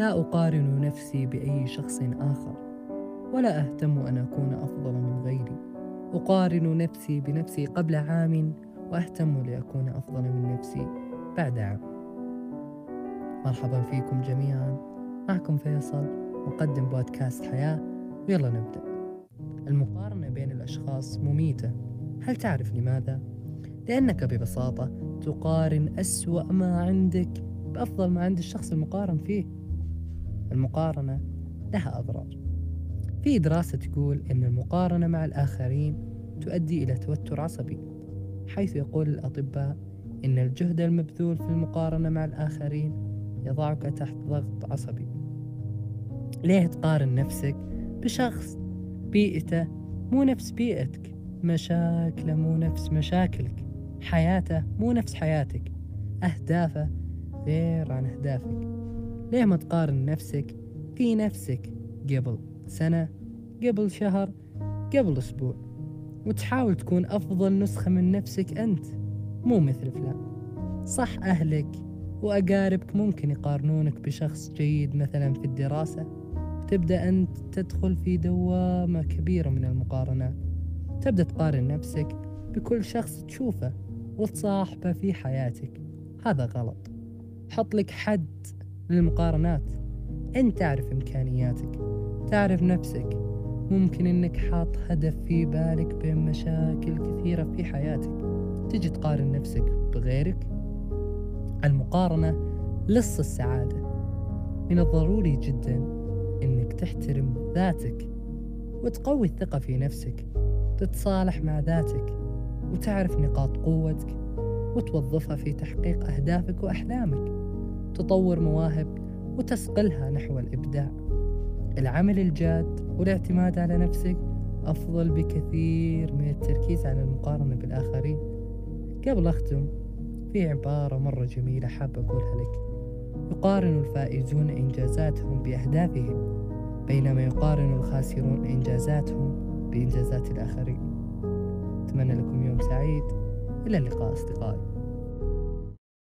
لا أقارن نفسي بأي شخص آخر ولا أهتم أن أكون أفضل من غيري. أقارن نفسي بنفسي قبل عام وأهتم لأكون أفضل من نفسي بعد عام. مرحبا فيكم جميعا. معكم فيصل مقدم بودكاست حياة. ويلا نبدأ. المقارنة بين الأشخاص مميتة. هل تعرف لماذا؟ لأنك ببساطة تقارن أسوأ ما عندك بأفضل ما عند الشخص المقارن فيه. المقارنة لها أضرار. في دراسة تقول أن المقارنة مع الآخرين تؤدي إلى توتر عصبي حيث يقول الأطباء إن الجهد المبذول في المقارنة مع الآخرين يضعك تحت ضغط عصبي. ليه تقارن نفسك بشخص بيئته مو نفس بيئتك مشاكله مو نفس مشاكلك حياته مو نفس حياتك أهدافه غير عن أهدافك. ليه ما تقارن نفسك في نفسك قبل سنة قبل شهر قبل أسبوع؟ وتحاول تكون أفضل نسخة من نفسك أنت مو مثل فلان. صح أهلك وأقاربك ممكن يقارنونك بشخص جيد مثلا في الدراسة. تبدأ أنت تدخل في دوامة كبيرة من المقارنات. تبدأ تقارن نفسك بكل شخص تشوفه وتصاحبه في حياتك. هذا غلط. حط لك حد للمقارنات. أنت تعرف إمكانياتك تعرف نفسك. ممكن إنك حاط هدف في بالك بين مشاكل كثيرة في حياتك. تجي تقارن نفسك بغيرك. المقارنة لص السعادة. من الضروري جدا إنك تحترم ذاتك وتقوي الثقة في نفسك. تتصالح مع ذاتك وتعرف نقاط قوتك وتوظفها في تحقيق أهدافك وأحلامك. تطور مواهب وتسقلها نحو الإبداع. العمل الجاد والاعتماد على نفسك أفضل بكثير من التركيز على المقارنة بالآخرين. قبل أختم في عبارة مرة جميلة حاب أقولها لك. يقارن الفائزون إنجازاتهم بأهدافهم بينما يقارن الخاسرون إنجازاتهم بإنجازات الآخرين. أتمنى لكم يوم سعيد. إلى اللقاء أصدقائي.